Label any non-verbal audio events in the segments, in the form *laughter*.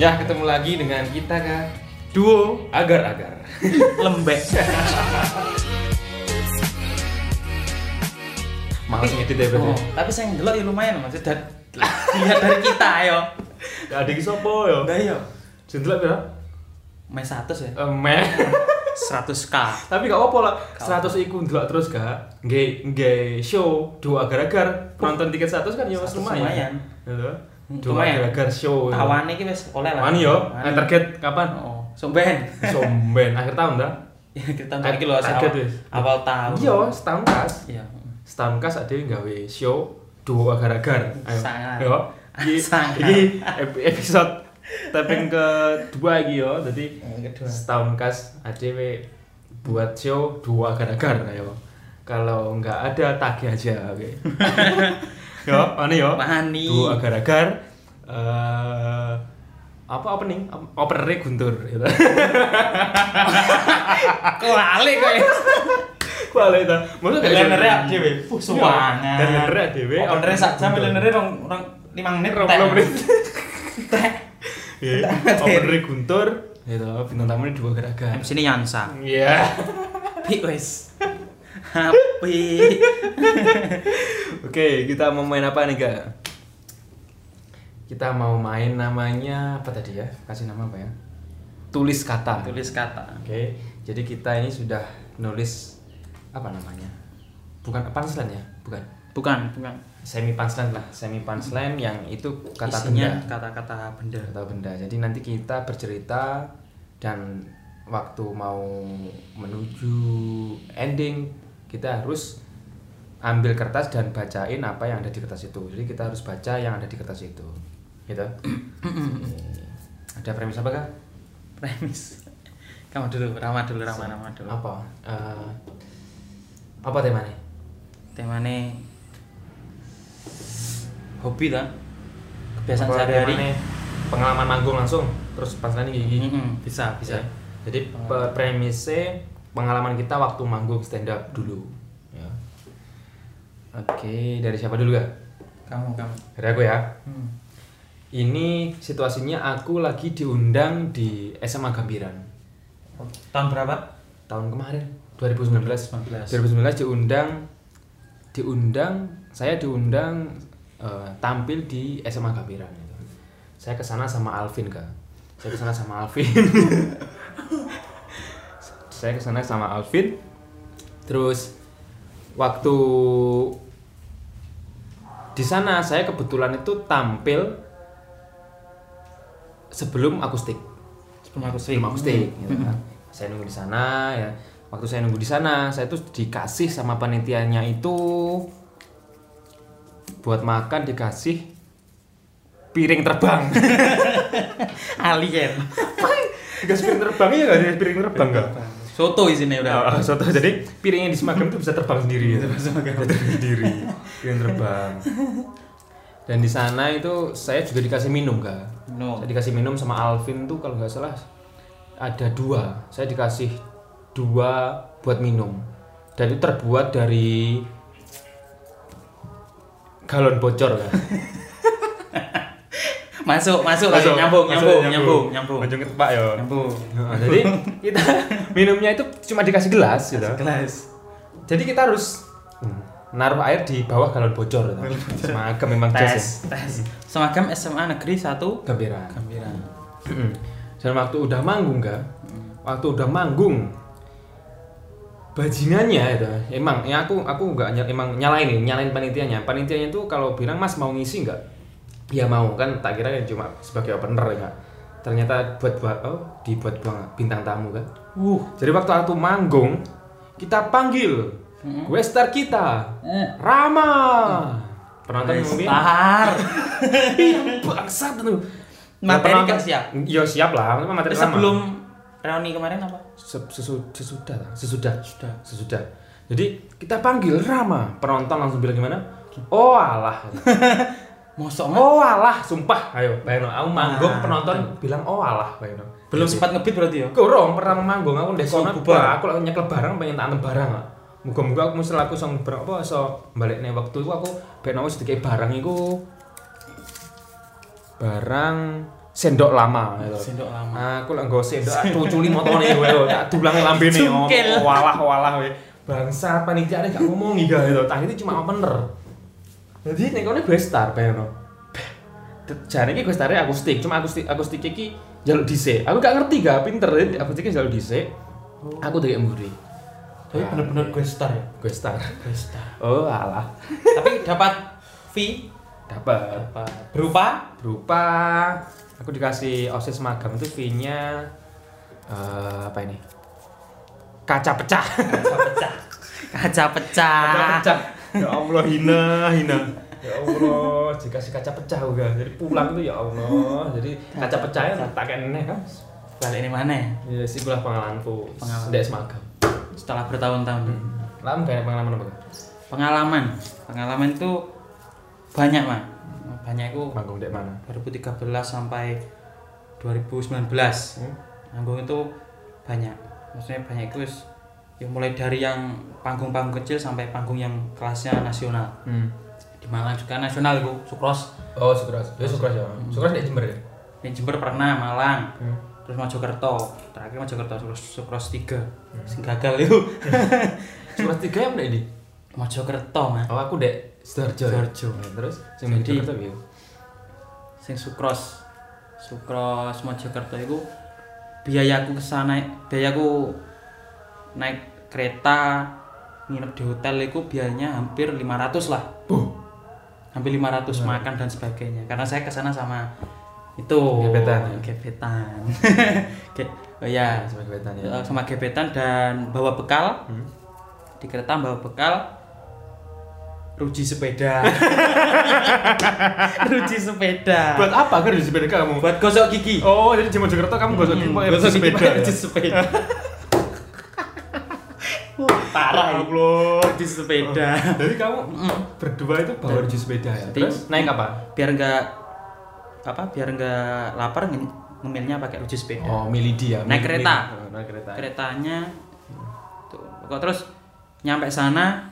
Ya, ketemu lagi dengan kita kak. Duo agar-agar. *laughs* Lembek. Males ngedit ya oh, tapi saya ndelok ya lumayan mas. Dan lihat dari kita ayo Ya adik sopo ya udah yo Jendelak ya main satu ya. Emen 100 k. Tapi gak apa lah. 100 iku ndelok terus gak Nge, nge show Duo agar-agar. Penonton tiket 100 kan ya mas 100 lumayan. Lumayan. Gitu. Duo Lumayan. agar-agar show ya. tawane iki wis oleh lah. Wani yo. Wani. Eh, Target kapan? oh. Somben. Somben. Akhir tahun dah *laughs* ya kita ntar iki lho Target wis. awal tahun. Iya setahun kas. Iya. Setahun kas ada yang gawe show duo agar-agar ayo. Sangat. yo. Iki ep- episode tapping kedua iki yo. Jadi kedua. setahun kas ada we buat show duo agar-agar ayo. Kalau nggak ada tagih aja oke. *laughs* Yo mana yo? Wani. duo agar-agar eh apa opening openernya guntur gitu. *laughs* kok lali kok ya Kuala itu. Maksudnya Lenernya dhewe. Fuh, semangat. Dan lenernya dhewe. Openernya sak jam lenernya rong rong 5 menit. Tek. puluh menit. *laughs* Tek. Iya. Openernya Guntur. Gitu. Bintang tamunya dua gerakan. MC ini Yansa. Iya. Pi wis. Happy. Oke, kita mau main apa nih, Kak? Kita mau main namanya apa tadi ya? Kasih nama apa ya? Tulis kata. Tulis kata. Oke. Jadi kita ini sudah nulis apa namanya? Bukan punchline ya? Bukan. Bukan, bukan. Semi punchline lah, semi punchline yang itu kata Isinya benda. kata-kata benda. atau benda. Jadi nanti kita bercerita dan waktu mau menuju ending kita harus ambil kertas dan bacain apa yang ada di kertas itu. Jadi kita harus baca yang ada di kertas itu. Gitu. *clears throat* ada premis apa kak? Premis. Kamu dulu, Rama dulu, Rama, Rama dulu. Apa? Eh, apa temanya? Temane hobi ta? Kebiasaan Apa sehari-hari. temanya? Pengalaman manggung langsung terus punchline gigi. Mm-mm, bisa, bisa. Ya. Jadi pe- premisnya pengalaman kita waktu manggung stand up dulu. Ya. Oke, dari siapa dulu kak? Kamu, kamu. Dari aku ya. Hmm. Ini situasinya aku lagi diundang di SMA Gambiran Tahun berapa? tahun kemarin 2019. 2019. 2019 diundang diundang saya diundang eh, tampil di SMA Gambiran gitu. Saya ke sana sama Alvin kak. Saya ke sana sama Alvin. *laughs* saya ke sana sama Alvin. Terus waktu di sana saya kebetulan itu tampil sebelum akustik. Sebelum aku sebelum akustik gitu kan. saya nunggu di sana ya. Waktu saya nunggu di sana saya tuh dikasih sama panitianya itu buat makan dikasih piring terbang. *laughs* Alien. dikasih piring terbang ya nggak piring terbang nggak? Soto isinya udah. Oh, soto. Jadi piringnya di semagam itu bisa terbang sendiri gitu. Bisa terbang sendiri. Piring terbang. *laughs* Dan di sana itu saya juga dikasih minum kak No. saya dikasih minum sama Alvin tuh kalau nggak salah ada dua. Saya dikasih dua buat minum. Dan itu terbuat dari galon bocor kan *laughs* Masuk, masuk, Masuk, nyambung, nyambung, nyambung, nyambung. Ke Pak ya Nyambung. Jadi kita minumnya itu cuma dikasih gelas gitu. Gelas. jadi kita harus hmm, naruh air di bawah galon bocor. Gitu. semagam memang jas ya. Tes, tes. Semagam SMA Negeri 1 gambiran Gambiran. dan waktu udah manggung kan waktu udah manggung bajingannya itu emang ya aku aku nggak ny- emang nyalain nih nyalain panitianya. Panitianya itu kalau bilang mas mau ngisi nggak? Ya mau kan tak kira kan cuma sebagai opener ya ternyata buat buat oh dibuat buang bintang tamu kan Uh. jadi waktu aku manggung kita panggil gue star kita. Eh. Rama. Penonton ngomongin Star. *laughs* Ih, bangsat tuh. Materi kan siap? Iya siap lah, materi sebelum reuni kemarin apa? Se- sesu- sesudah, sesudah, sesudah, sesudah. Jadi kita panggil Rama, penonton langsung bilang gimana? Oh alah, *laughs* Mosok oh alah, sumpah, ayo, bayangin, aku manggung Ah, penonton bilang oh alah, bayangin. belum sempat ngebit berarti ya? Kurang pertama manggung. Aku ndek bah, aku lagi nyekel barang pengen tanem barang. Muga-muga aku mesti laku sang barang apa iso balikne waktu itu aku ben wis dikei barang iku barang sendok lama gitu. Sendok lama. Aku lah nggo sendok cuculi motone kowe lho, tak dulang lambene Cungkil. ngomong walah walah we. Bangsa panitia gak ngomongi gak gitu. Tah itu cuma opener. Jadi nek kono gue star bayangno. Jane iki gue stare akustik, cuma akustik akustik iki jaluk dhisik. Aku gak ngerti gak pinter akustik iki jaluk dhisik. Aku dari mburi. Tapi bener-bener gue star ya. Gue star. Gue star. *laughs* Oh alah. Tapi dapat fee Dapat dapat berupa berupa aku dikasih OSIS magang itu fee-nya eh, apa ini? Kaca pecah. kaca pecah. *laughs* Kaca pecah. kaca pecah. Ya Allah hina hina. Ya Allah, dikasih kaca pecah juga. Jadi pulang tuh ya Allah. Jadi kaca pecahnya tak kene kan. Balik ini mana? Ya sih gue pengalamanku. Pengalaman. Ndek magang. Setelah bertahun-tahun. Lama banyak pengalaman apa? Pengalaman. Pengalaman itu banyak, Mas. Banyak itu Manggung ndek mana? 2013 sampai 2019. Hmm? Manggung itu banyak. Maksudnya banyak itu ya mulai dari yang panggung-panggung kecil sampai panggung yang kelasnya nasional. Hmm. Di Malang juga nasional itu, Sukros. Oh, Sukros. Ya Sukros ya. Sukros ndek Jember ya. Di Jember pernah, Malang. Hmm. Terus Mojokerto. Terakhir Mojokerto Sukros, Sukros 3. Sing gagal itu. *laughs* Sukros 3 yang di. Mojokerto, Mas. Oh, aku ndek Sidoarjo. ya? Sidoarjo. Nah, Terus sing Jadi- sing Sukros Sukros Mojokerto itu biayaku ke sana biayaku naik kereta nginep di hotel itu biayanya hampir 500 lah Buh. hampir 500 makan dan sebagainya karena saya ke sana sama itu Gebetan, ya? gebetan *laughs* Ge- oh ya Sebagai wetan ya. Eh, sama gebetan dan bawa bekal Hmm. di kereta bawa bekal ruji sepeda *laughs* ruji sepeda Buat apa kan di sepeda kamu? buat gosok gigi Oh, jadi di Mojokerto kamu gosok gigi pakai gosok gigi sepeda. pakai ya? ruji sepeda *laughs* parah Allah. ruji sepeda Jadi kamu berdua itu bawa ruji sepeda ya. Terus naik apa? biar enggak apa biar enggak lapar nge- ngemilnya pakai ruji sepeda Oh, milidi ya. Naik Milidi. kereta. Oh, naik kereta. keretanya tuh kok terus nyampe sana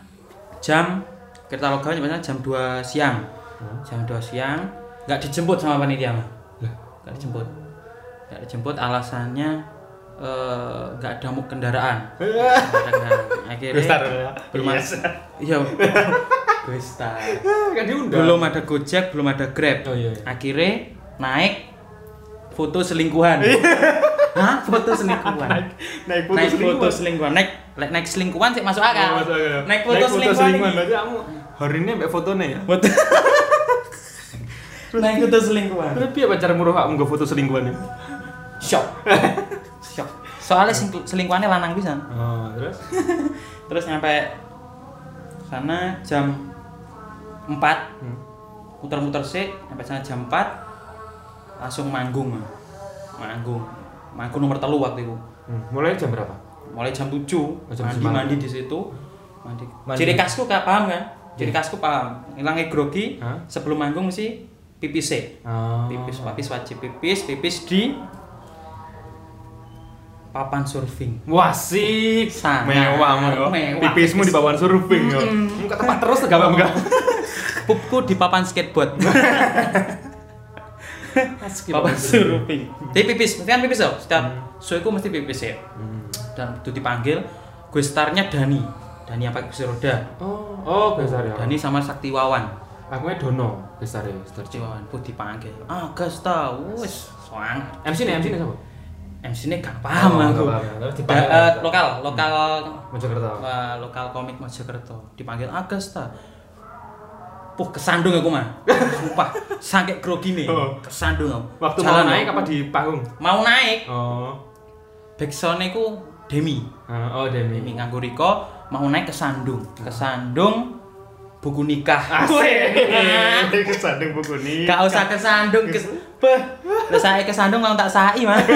jam kereta lokal nyampe sana jam 2 siang Hmm. jam 2 siang nggak dijemput sama panitia mah Lah, nggak dijemput nggak dijemput alasannya eh, nggak ada muk kendaraan *laughs* Nggak ada kendaraan. akhirnya ya. ada iya Kan diundang. belum ada gojek belum ada grab Oh iya. iya. akhirnya naik foto selingkuhan Hah? foto selingkuhan Naik foto naik selingkuhan. foto selingkuhan naik naik, naik selingkuhan sih masuk akal Oh, masuk akal. naik foto selingkuhan ini. Berarti kamu hari ini mbak fotonya ya. foto naik foto selingkuhan Terus piye pacar muruh kamu nggo foto selingkuhan ini? shock shock soalnya selingkuhannya lanang bisa Oh, terus? *laughs* terus nyampe sana jam 4 Hmm. muter-muter sih sampai sana jam 4 langsung manggung manggung manggung nomor telu waktu itu Hmm, Mulai jam berapa? mulai jam 7 jam mandi mandi di situ mandi. Mandi. ciri khasku gak paham kan ciri khasku paham hilangnya grogi Hah? sebelum manggung mesti pipis sih Oh. pipis pipis wajib pipis pipis di papan surfing Wah. Sangat Mewah, mewah. Pipismu di bawah surfing ya. Muka tempat terus enggak enggak. Pupku di papan skateboard. Papan surfing. Jadi pipis mesti kan pipis loh. Setiap show itu mesti pipis ya. Dan itu dipanggil gue starnya Dani. Dani yang pakai kursi roda? Oh, oh besar ya. Dani sama Sakti Wawan. Aku Dono, besar ya, Sakti Wawan pun dipanggil. Ah gas tau. Wes soang. MC nih, MC nih siapa? MC ini gak paham Oh, aku. gak paham. Apa? lokal lokal Mojokerto. eh, lokal komik Mojokerto. Dipanggil Agus ta Puh kesandung aku mah. Sumpah, saking grogi nih. Oh. Kesandung aku. Waktu Jalan mau naik aku. apa di panggung? Mau naik. Oh. Backsound ku Demi. Ah, Oh, Demi. Demi nganggo Riko mau naik ke Sandung. Ke Sandung buku nikah. Asik. *laughs* Kesandung buku nih. Gak usah ke Sandung ke Beh, saya ke Sandung mau tak sai mah. *laughs*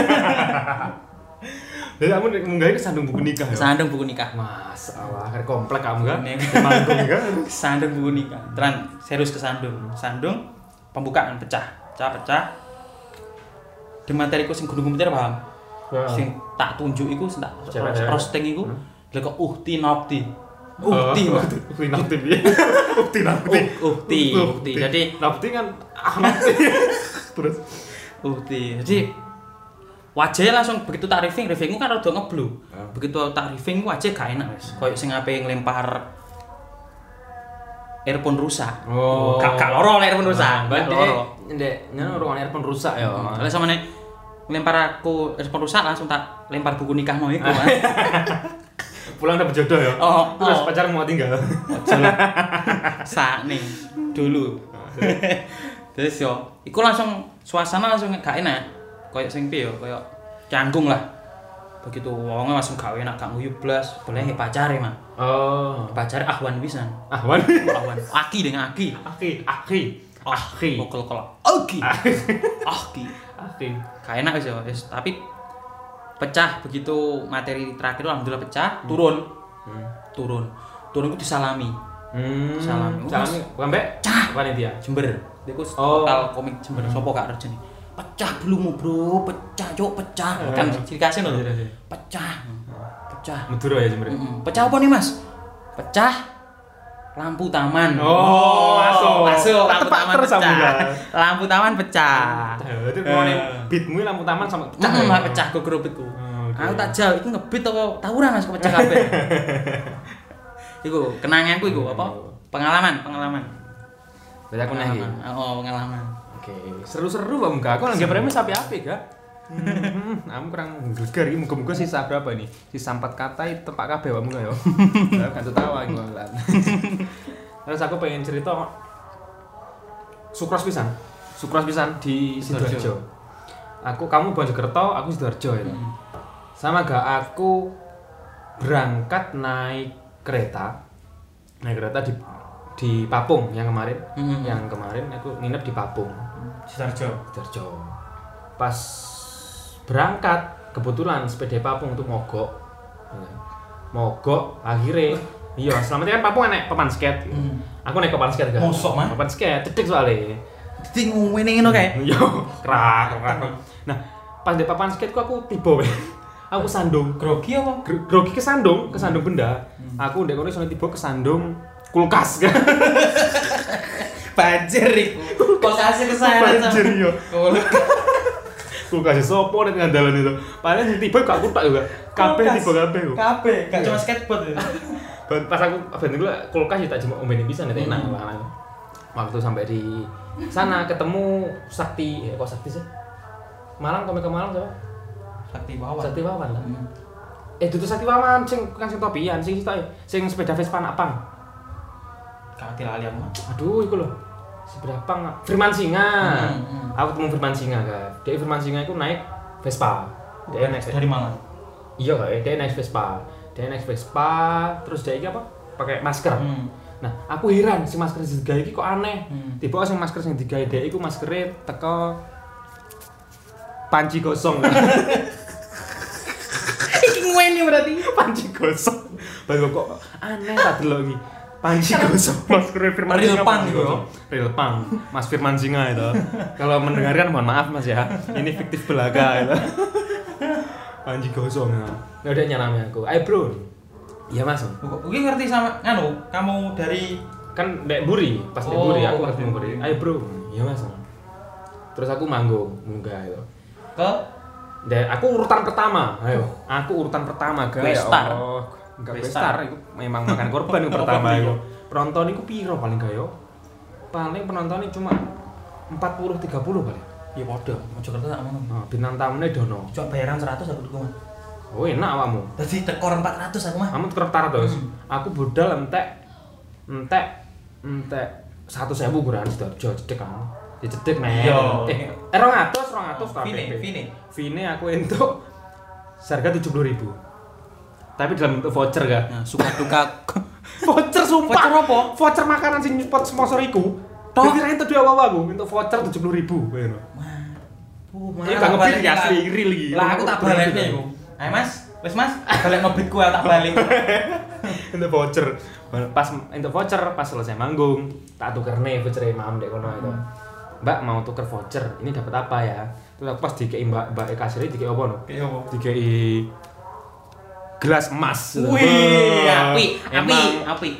Jadi kamu munggahin kesandung buku nikah ya? Sandung buku nikah. Mas, Allah, komplek kamu kan? Ini. Manggung kan? *laughs* Ke Sandung buku nikah. Teran serius ke Sandung. Sandung pembukaan pecah. Pecah pecah. Di materiku sing gunung komputer paham? Sing tak tunjuk iku sing tak roasting iku. Lha kok uhti nopti. Uhti. Mas. Ukti piye? *laughs* Ukti Nakti. Uh, Ukti, Ukti. Jadi Nakti kan ah Nakti. *laughs* Terus Ukti. Jadi wajahnya langsung begitu tak riffing, riffingku kan rada ngeblu. Ah. Begitu tak riffing wajah gak enak wis. Kayak sing ape nglempar earphone rusak. Oh. Gak gak loro earphone rusak. Nah, loro. ndek nyono ruangan earphone rusak ya. Soalnya sama nih ngelempar aku earphone rusak langsung tak lempar buku nikah mau iku. Mas. *laughs* Pulang dapet jodoh ya. Oh, Terus oh. pacar mau tinggal. Saat nih dulu. *laughs* Terus yo, iku langsung suasana langsung gak enak. Kayak sing piye yo, kayak canggung lah. Begitu wongnya langsung gak enak, gak nguyu blas, boleh pacare mah. Oh. Pacare ahwan pisan. Ahwan. Ahwan. Aki dengan aki. Aki, aki, aki. Kokol kolak. Aki. *laughs* Aki. Aki. Gak enak wis yo, wis. Tapi pecah begitu materi terakhir alhamdulillah pecah, turun. Hmm. Turun. Turun itu disalami. Hmm. Salami. Salami. Sampai Cah. panitia. Jember. Iku Oh. total komik Jember. Sopo gak rejeni. Pecah belum bro, pecah cok, pecah. Kan ciri khasnya iya. Pecah. Pecah. Madura ya Jember. Pecah apa nih mas? Pecah lampu taman. Oh, masuk. Masuk lampu taman pecah. Lampu taman pecah. Itu kalau nih beatmu lampu taman sama pecah. Ya? pecah gue gerobetku. Oh. Aku tak jauh, itu ngebit apa tawuran mas kepecah kabeh. *laughs* Iku kenanganku iku apa? Pengalaman, pengalaman. Berarti aku. Oh, pengalaman. Oke, seru-seru Pak Muka. Aku lagi premis api api gak? Hmm, aku kurang geger iki muga-muga sisa berapa nih? Sisa 4 kata itu tempat kabeh Pak Muka ya. *laughs* Lah kan tawa iki. Terus aku pengen cerita Sukros pisan. Sukros pisan di Sidoarjo. Sidoarjo. Aku kamu Bojokerto, aku Sidoarjo ya. Hmm. Sama gak aku berangkat naik kereta. Naik kereta di di Papung yang kemarin. Hmm. Yang kemarin aku nginep di Papung. Sidoarjo. Sidoarjo. Pas berangkat kebetulan sepeda Papung itu mogok. Nah, Mogok akhirnya iya selamatnya kan Papung enek papan skate. gitu. Hmm. Aku naik papan skate kan. Mosok, Mas? Papan skate cedek soalnya. Dadi ngene ngono kae. *laughs* Yo, krak krak. Nah, pas di papan skate ku aku tiba weh. Aku sandung. Grogi apa? Gr- Grogi kesandung, kesandung benda. Aku ndek kono iso tiba kesandung kulkas kan. *laughs* Banjir iku. Kok kasih ke sana Banjir yo. Kulkas sopo nek ngandalan itu. Padahal sing tiba gak kutak juga. Kabeh Kulkas. tiba kabeh kok. Kabeh, gak Iya. cuma skateboard itu. Ban- Pas aku ben dulu kulkas ya tak cuma ombenin bisa nek enak Hmm. malah. Waktu sampai di sana ketemu Sakti, eh kok Sakti sih? Malang kami ke Malang siapa? Sakti bawah. Sakti Wawan lah. Hmm. Eh dudu Sakti Wawan sing kan sing topian sing sing sepeda Vespa nak pang. Gak lali aku. Aduh iku lho. Sepeda pang Firman Singa. Hmm, hmm. Aku ketemu Firman Singa kan. Dia Firman Singa iku naik Vespa. Dia naik Dari Malang. Iya dia naik Vespa. Dia naik Vespa, terus dia iki apa? Pakai masker. Hmm. Nah, aku heran si masker sing digawe iki kok aneh. Hmm. Tiba sing masker sing digawe dhek iku maskere teko panci gosong. *laughs* Iki ngene berarti. panci gosong. Baru kok aneh tak delok iki. Panci gosong maskere Firman Real panci gitu. Real punk. Mas Firman Singa itu. Kalau mendengarkan mohon maaf Mas ya. Ini fiktif belaga itu. panci gosong ya. Ya udah nyalami aku. Ayo bro. Iya mas. Oke ngerti sama anu, kamu dari Kan dek buri, pas dek Oh, buri aku oke, ketemu buri. Ayo bro. Iya mas. Terus aku manggung, munggah itu. ke Dan aku urutan pertama, ayo. Aku urutan pertama, guys. Oh, enggak. Questar, itu memang makan korban itu *laughs* pertama itu. Penonton itu piro paling gak yo? Paling penontonnya cuma 40 30 paling. ya padha, Mojokerto tak ngono. Nah, bintang tamunya dono. Coba bayaran 100 aku mah. Oh, enak awakmu. Tadi tekor 400 aku mah. Kamu tar terus. Hmm. Aku budal entek entek entek satu sewu kurang sidoarjo cedek kan. Ya cedek nih. Iya. Eh, eh 200 200 tak Vine, PP. Vine. Vine aku entuk *laughs* harga 70.000. Tapi dalam bentuk voucher kan. Nah, suka duka. *laughs* voucher sumpah. Voucher apa? Voucher makanan sing sponsor iku. Toh? Entuk dua apa aku entuk voucher 70.000 ngono. Oh, Ini gak ngebit iki asli real iki. Lah aku tak balekne iku. Ayo Mas, wis Mas, *laughs* balik ngebitku aku tak balik. *laughs* Entuk voucher. Pas entuk voucher pas selesai manggung, tak tukerne voucher mam dek kono itu. Mbak mau tuker voucher, ini dapat apa ya? Terus aku pas dikei Mbak Mbak kasir dikei apa no? Dikei gelas emas. Wih, Wah, api, api, api.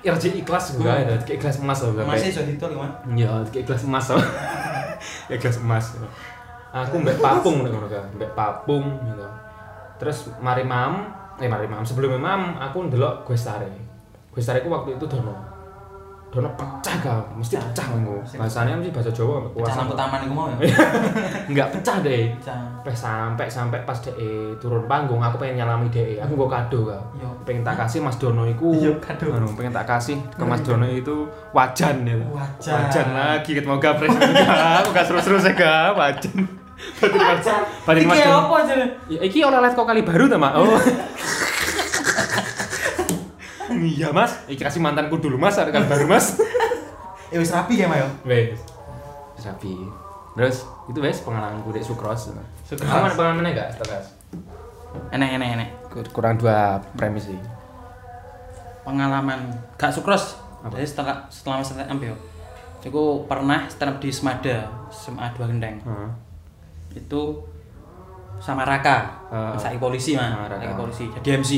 RJ ikhlas juga Hmm. ya, dikei gelas emas loh. Masih iso didol, Mas. Ya, dikei gelas emas loh. *laughs* ya gelas emas aku mbek papung ngono kan mbek papung gitu terus mari mam eh mari mam sebelum mam aku ndelok Guestare Guestare ku waktu itu dono dono pecah gak? Mesti pecah ngono bahasanya mesti bahasa Jawa Pecah kuasa lampu taman iku mau ya. *laughs* enggak pecah deh. Pecah. sampai sampai sampai pas DE turun panggung aku pengen nyalami DE aku gak kado kan Yo. pengen tak kasih Mas Dono iku. *laughs* Iya, kado. anu, pengen tak kasih ke Mas Dono itu wajan ya. Wajan. wajan lagi ketemu gapres aku *laughs* gak seru-seru sih gak wajan. Batin Mas batin Mas Iki Dono apa aja? ya, iki oleh-oleh kok kali baru ta mak? Oh iya mas iki kasih mantanku dulu mas ada kali baru mas *laughs* Eh wis rapi ya, Mayo. wes rapi terus itu wes pengalamanku dek sukros Sukros. kamu ada pengalaman enggak Stokas? Enek enek enek. kurang dua premis sih Pengalaman gak sukros. Apa? Jadi setelah setelah masa yo. Aku pernah stand up di Semada, SMA 2 Gendeng. Heeh. Itu sama Raka, saiki polisi Ah, mah, polisi. Jadi MC.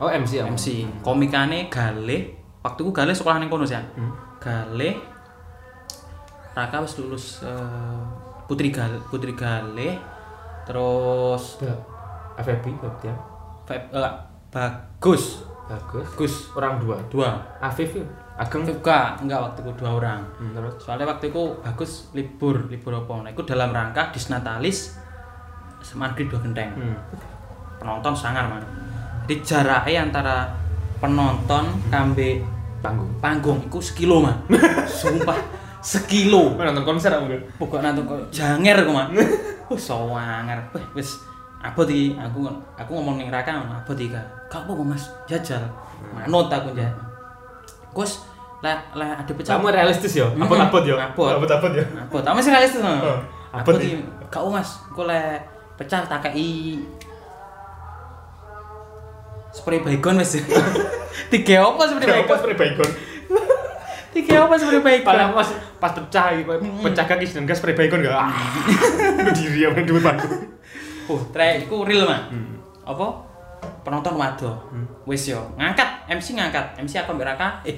Oh MC ya MC. Komikane Galih. Waktu ku Galih sekolah ning kono sih. Hmm. Galih Raka wis lulus eh, Putri Gal Putri Galih terus FFB berarti ya eh, bagus. Bagus. Gus. Orang dua? Dua. Afif ya? Ageng? Juga enggak waktu itu dua orang. Hmm, terus? Soalnya waktu itu bagus libur libur apa nah itu dalam rangka disnatalis Negeri dua genteng. Hmm. penonton sangar man jadi jaraknya antara penonton kambe panggung. panggung itu sekilo man *laughs* sumpah sekilo. Nonton konser aku pokok nonton kok janger aku man oh *laughs* sawanger weh wis. Apa di aku aku ngomong ning Raka apa di kak? Kak apa mas? Jajal. Manut aku aja Gus lah lah ada pecah. Kamu realistis ya Mm-mm. apa abot ya Abot. abot abot ya apa tak masih realistis no Oh, apa abot di kak mas aku le pecah tak kei spray baygon wis *laughs* tiga apa spray apa baygon spray baygon tiga apa spray baygon Padahal pas pas pecah iki, pecah kaki dan gas spray baygon berdiri ya main duit bantu Oh, trek iku real mah. Hmm. Apa? Penonton wado. Wis yo, ngangkat MC ngangkat. MC aku ambek Raka. Eh,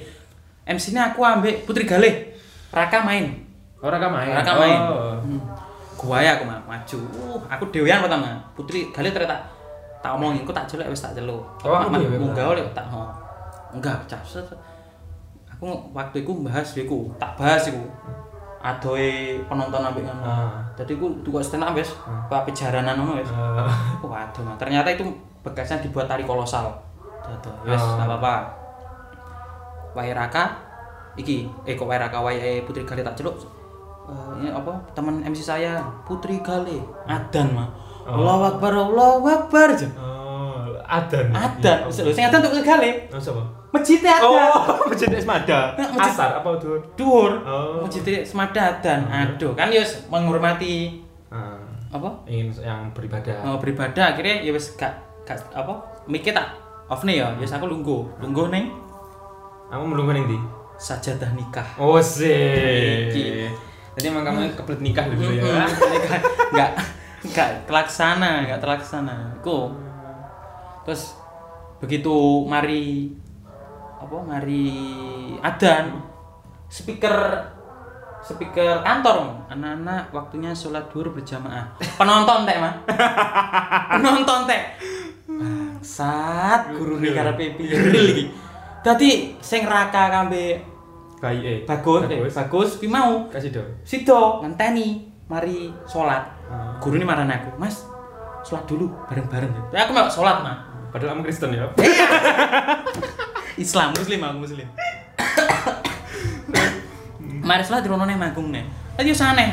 MC-nya aku ambek Putri Galih. Raka main. orang kan main Raka main. Oh. Hmm. Gua ya aku maju. Uh, aku dhewean pertama. Putri Galih ternyata tak omongin, aku tak jelek wis tak celuk. Oh, Mah, iya, iya, munggah oleh tak mau. Enggak, pecah. Set. Aku waktu itu bahas iku, tak bahas iku. Adoe penonton ambek ngono. Ah. Jadi aku tuku stand up wis, apa jaranan ngono wis. Eh, Oh, waduh, Mas. ternyata itu bekasnya dibuat tari kolosal. Dadah, Oh. enggak apa-apa. Wae Raka iki, eh kok Wae Raka wae Putri Gale tak celuk. Eh, ini apa? Teman MC saya, Putri Gale. Adan, mah. Oh. Allahu Akbar, Allahu Akbar. aja. oh adan Adan, wis lho sing adan tuh Putri Gale. oh siapa Masjid adan. oh *laughs* masjid Esmada Nah, asar apa tuh Dhuwur. Oh. Masjid Semada adan. Aduh, kan ya menghormati Ah, apa? ingin yang beribadah Oh, beribadah akhirnya ya wis gak gak apa? Mikir tak off nih ya, wis aku lungguh. Lungguh ning kamu belum kan ini sajadah nikah. oh sih jadi emang kamu kebelet nikah dulu ya Nikah. Enggak enggak terlaksana, enggak terlaksana. Iku. Terus begitu mari apa mari adan speaker speaker kantor anak-anak waktunya sholat duhur berjamaah. Penonton teh mah *laughs* penonton teh bangsat guru nih karepe piye iki? Dadi sing raka kambe eh. Bagus eh, bagus. bagus pi mau. Kasih dong Sido ngenteni mari sholat. Ah. Guru ini marah aku, Mas. Sholat dulu bareng-bareng. Ya aku mau sholat mah. padahal kamu Kristen ya *laughs* Islam Muslim aku Muslim. mari sholat di rono manggung nih. Tadi aneh.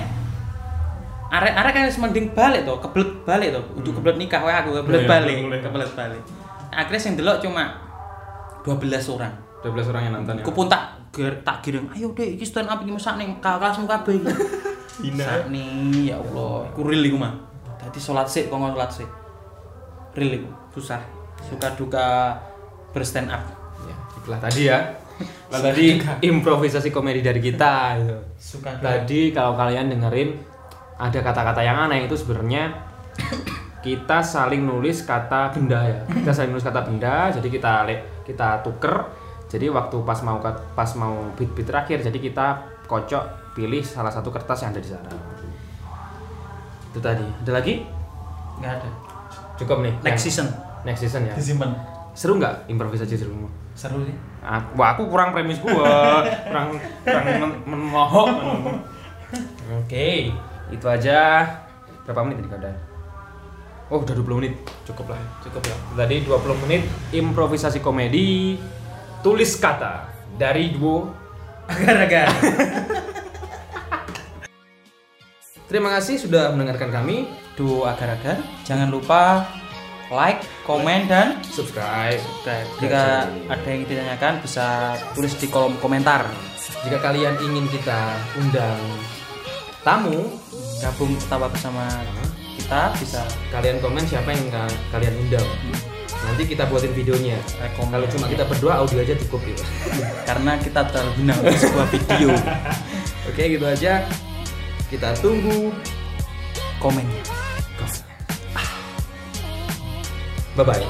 Arek-arek kan wis mending balik tuh, kebelet balik tuh. Untuk kebelet nikah wae aku kebelet Boleh, balik, boleh. kebelet balik. Akhirnya sing delok cuma 12 orang. 12 orang yang nonton ya Aku pun tak ger, tak giring, ayo deh, iki stand up iki mesak ning kelasmu kabeh iki. Hina. Nih, ya Allah, iku real iku mah. Dadi salat sik kok salat sik. Real iku, susah. Suka duka berstand up. ya itulah tadi ya *laughs* Nah, tadi improvisasi komedi dari kita gitu. Suka Tadi kalau kalian dengerin ada kata-kata yang aneh itu sebenarnya kita saling nulis kata benda ya. Kita saling nulis kata benda, jadi kita kita tuker. Jadi waktu pas mau pas mau beat-beat terakhir, jadi kita kocok pilih salah satu kertas yang ada di sana. Itu tadi. Ada lagi? nggak ada Cukup nih. next Yang- season Next season ya. disimpan Seru nggak improvisasi di rumah? seru sih Aku, wah, aku kurang premis gua, *laughs* kurang kurang men- memohon. Oke, itu aja. Berapa menit tadi udah? Oh, udah 20 menit. Cukup lah. cukup ya Tadi 20 menit improvisasi komedi tulis kata dari duo. Agar-agar *laughs* Terima kasih sudah mendengarkan kami. duo agar-agar jangan lupa like komen dan Subscribe. subscribe. Jika ada yang ditanyakan bisa tulis di kolom komentar. Jika kalian ingin kita undang tamu, gabung ketawa bersama kita bisa. kalian komen siapa yang ka- kalian undang. Nanti kita buatin videonya. rekom Kalau cuma kita berdua audio aja cukup gitu. *laughs* karena kita untuk sebuah video *laughs* Oke, gitu aja. Kita tunggu komennya Bye *laughs* bye.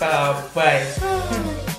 bye bye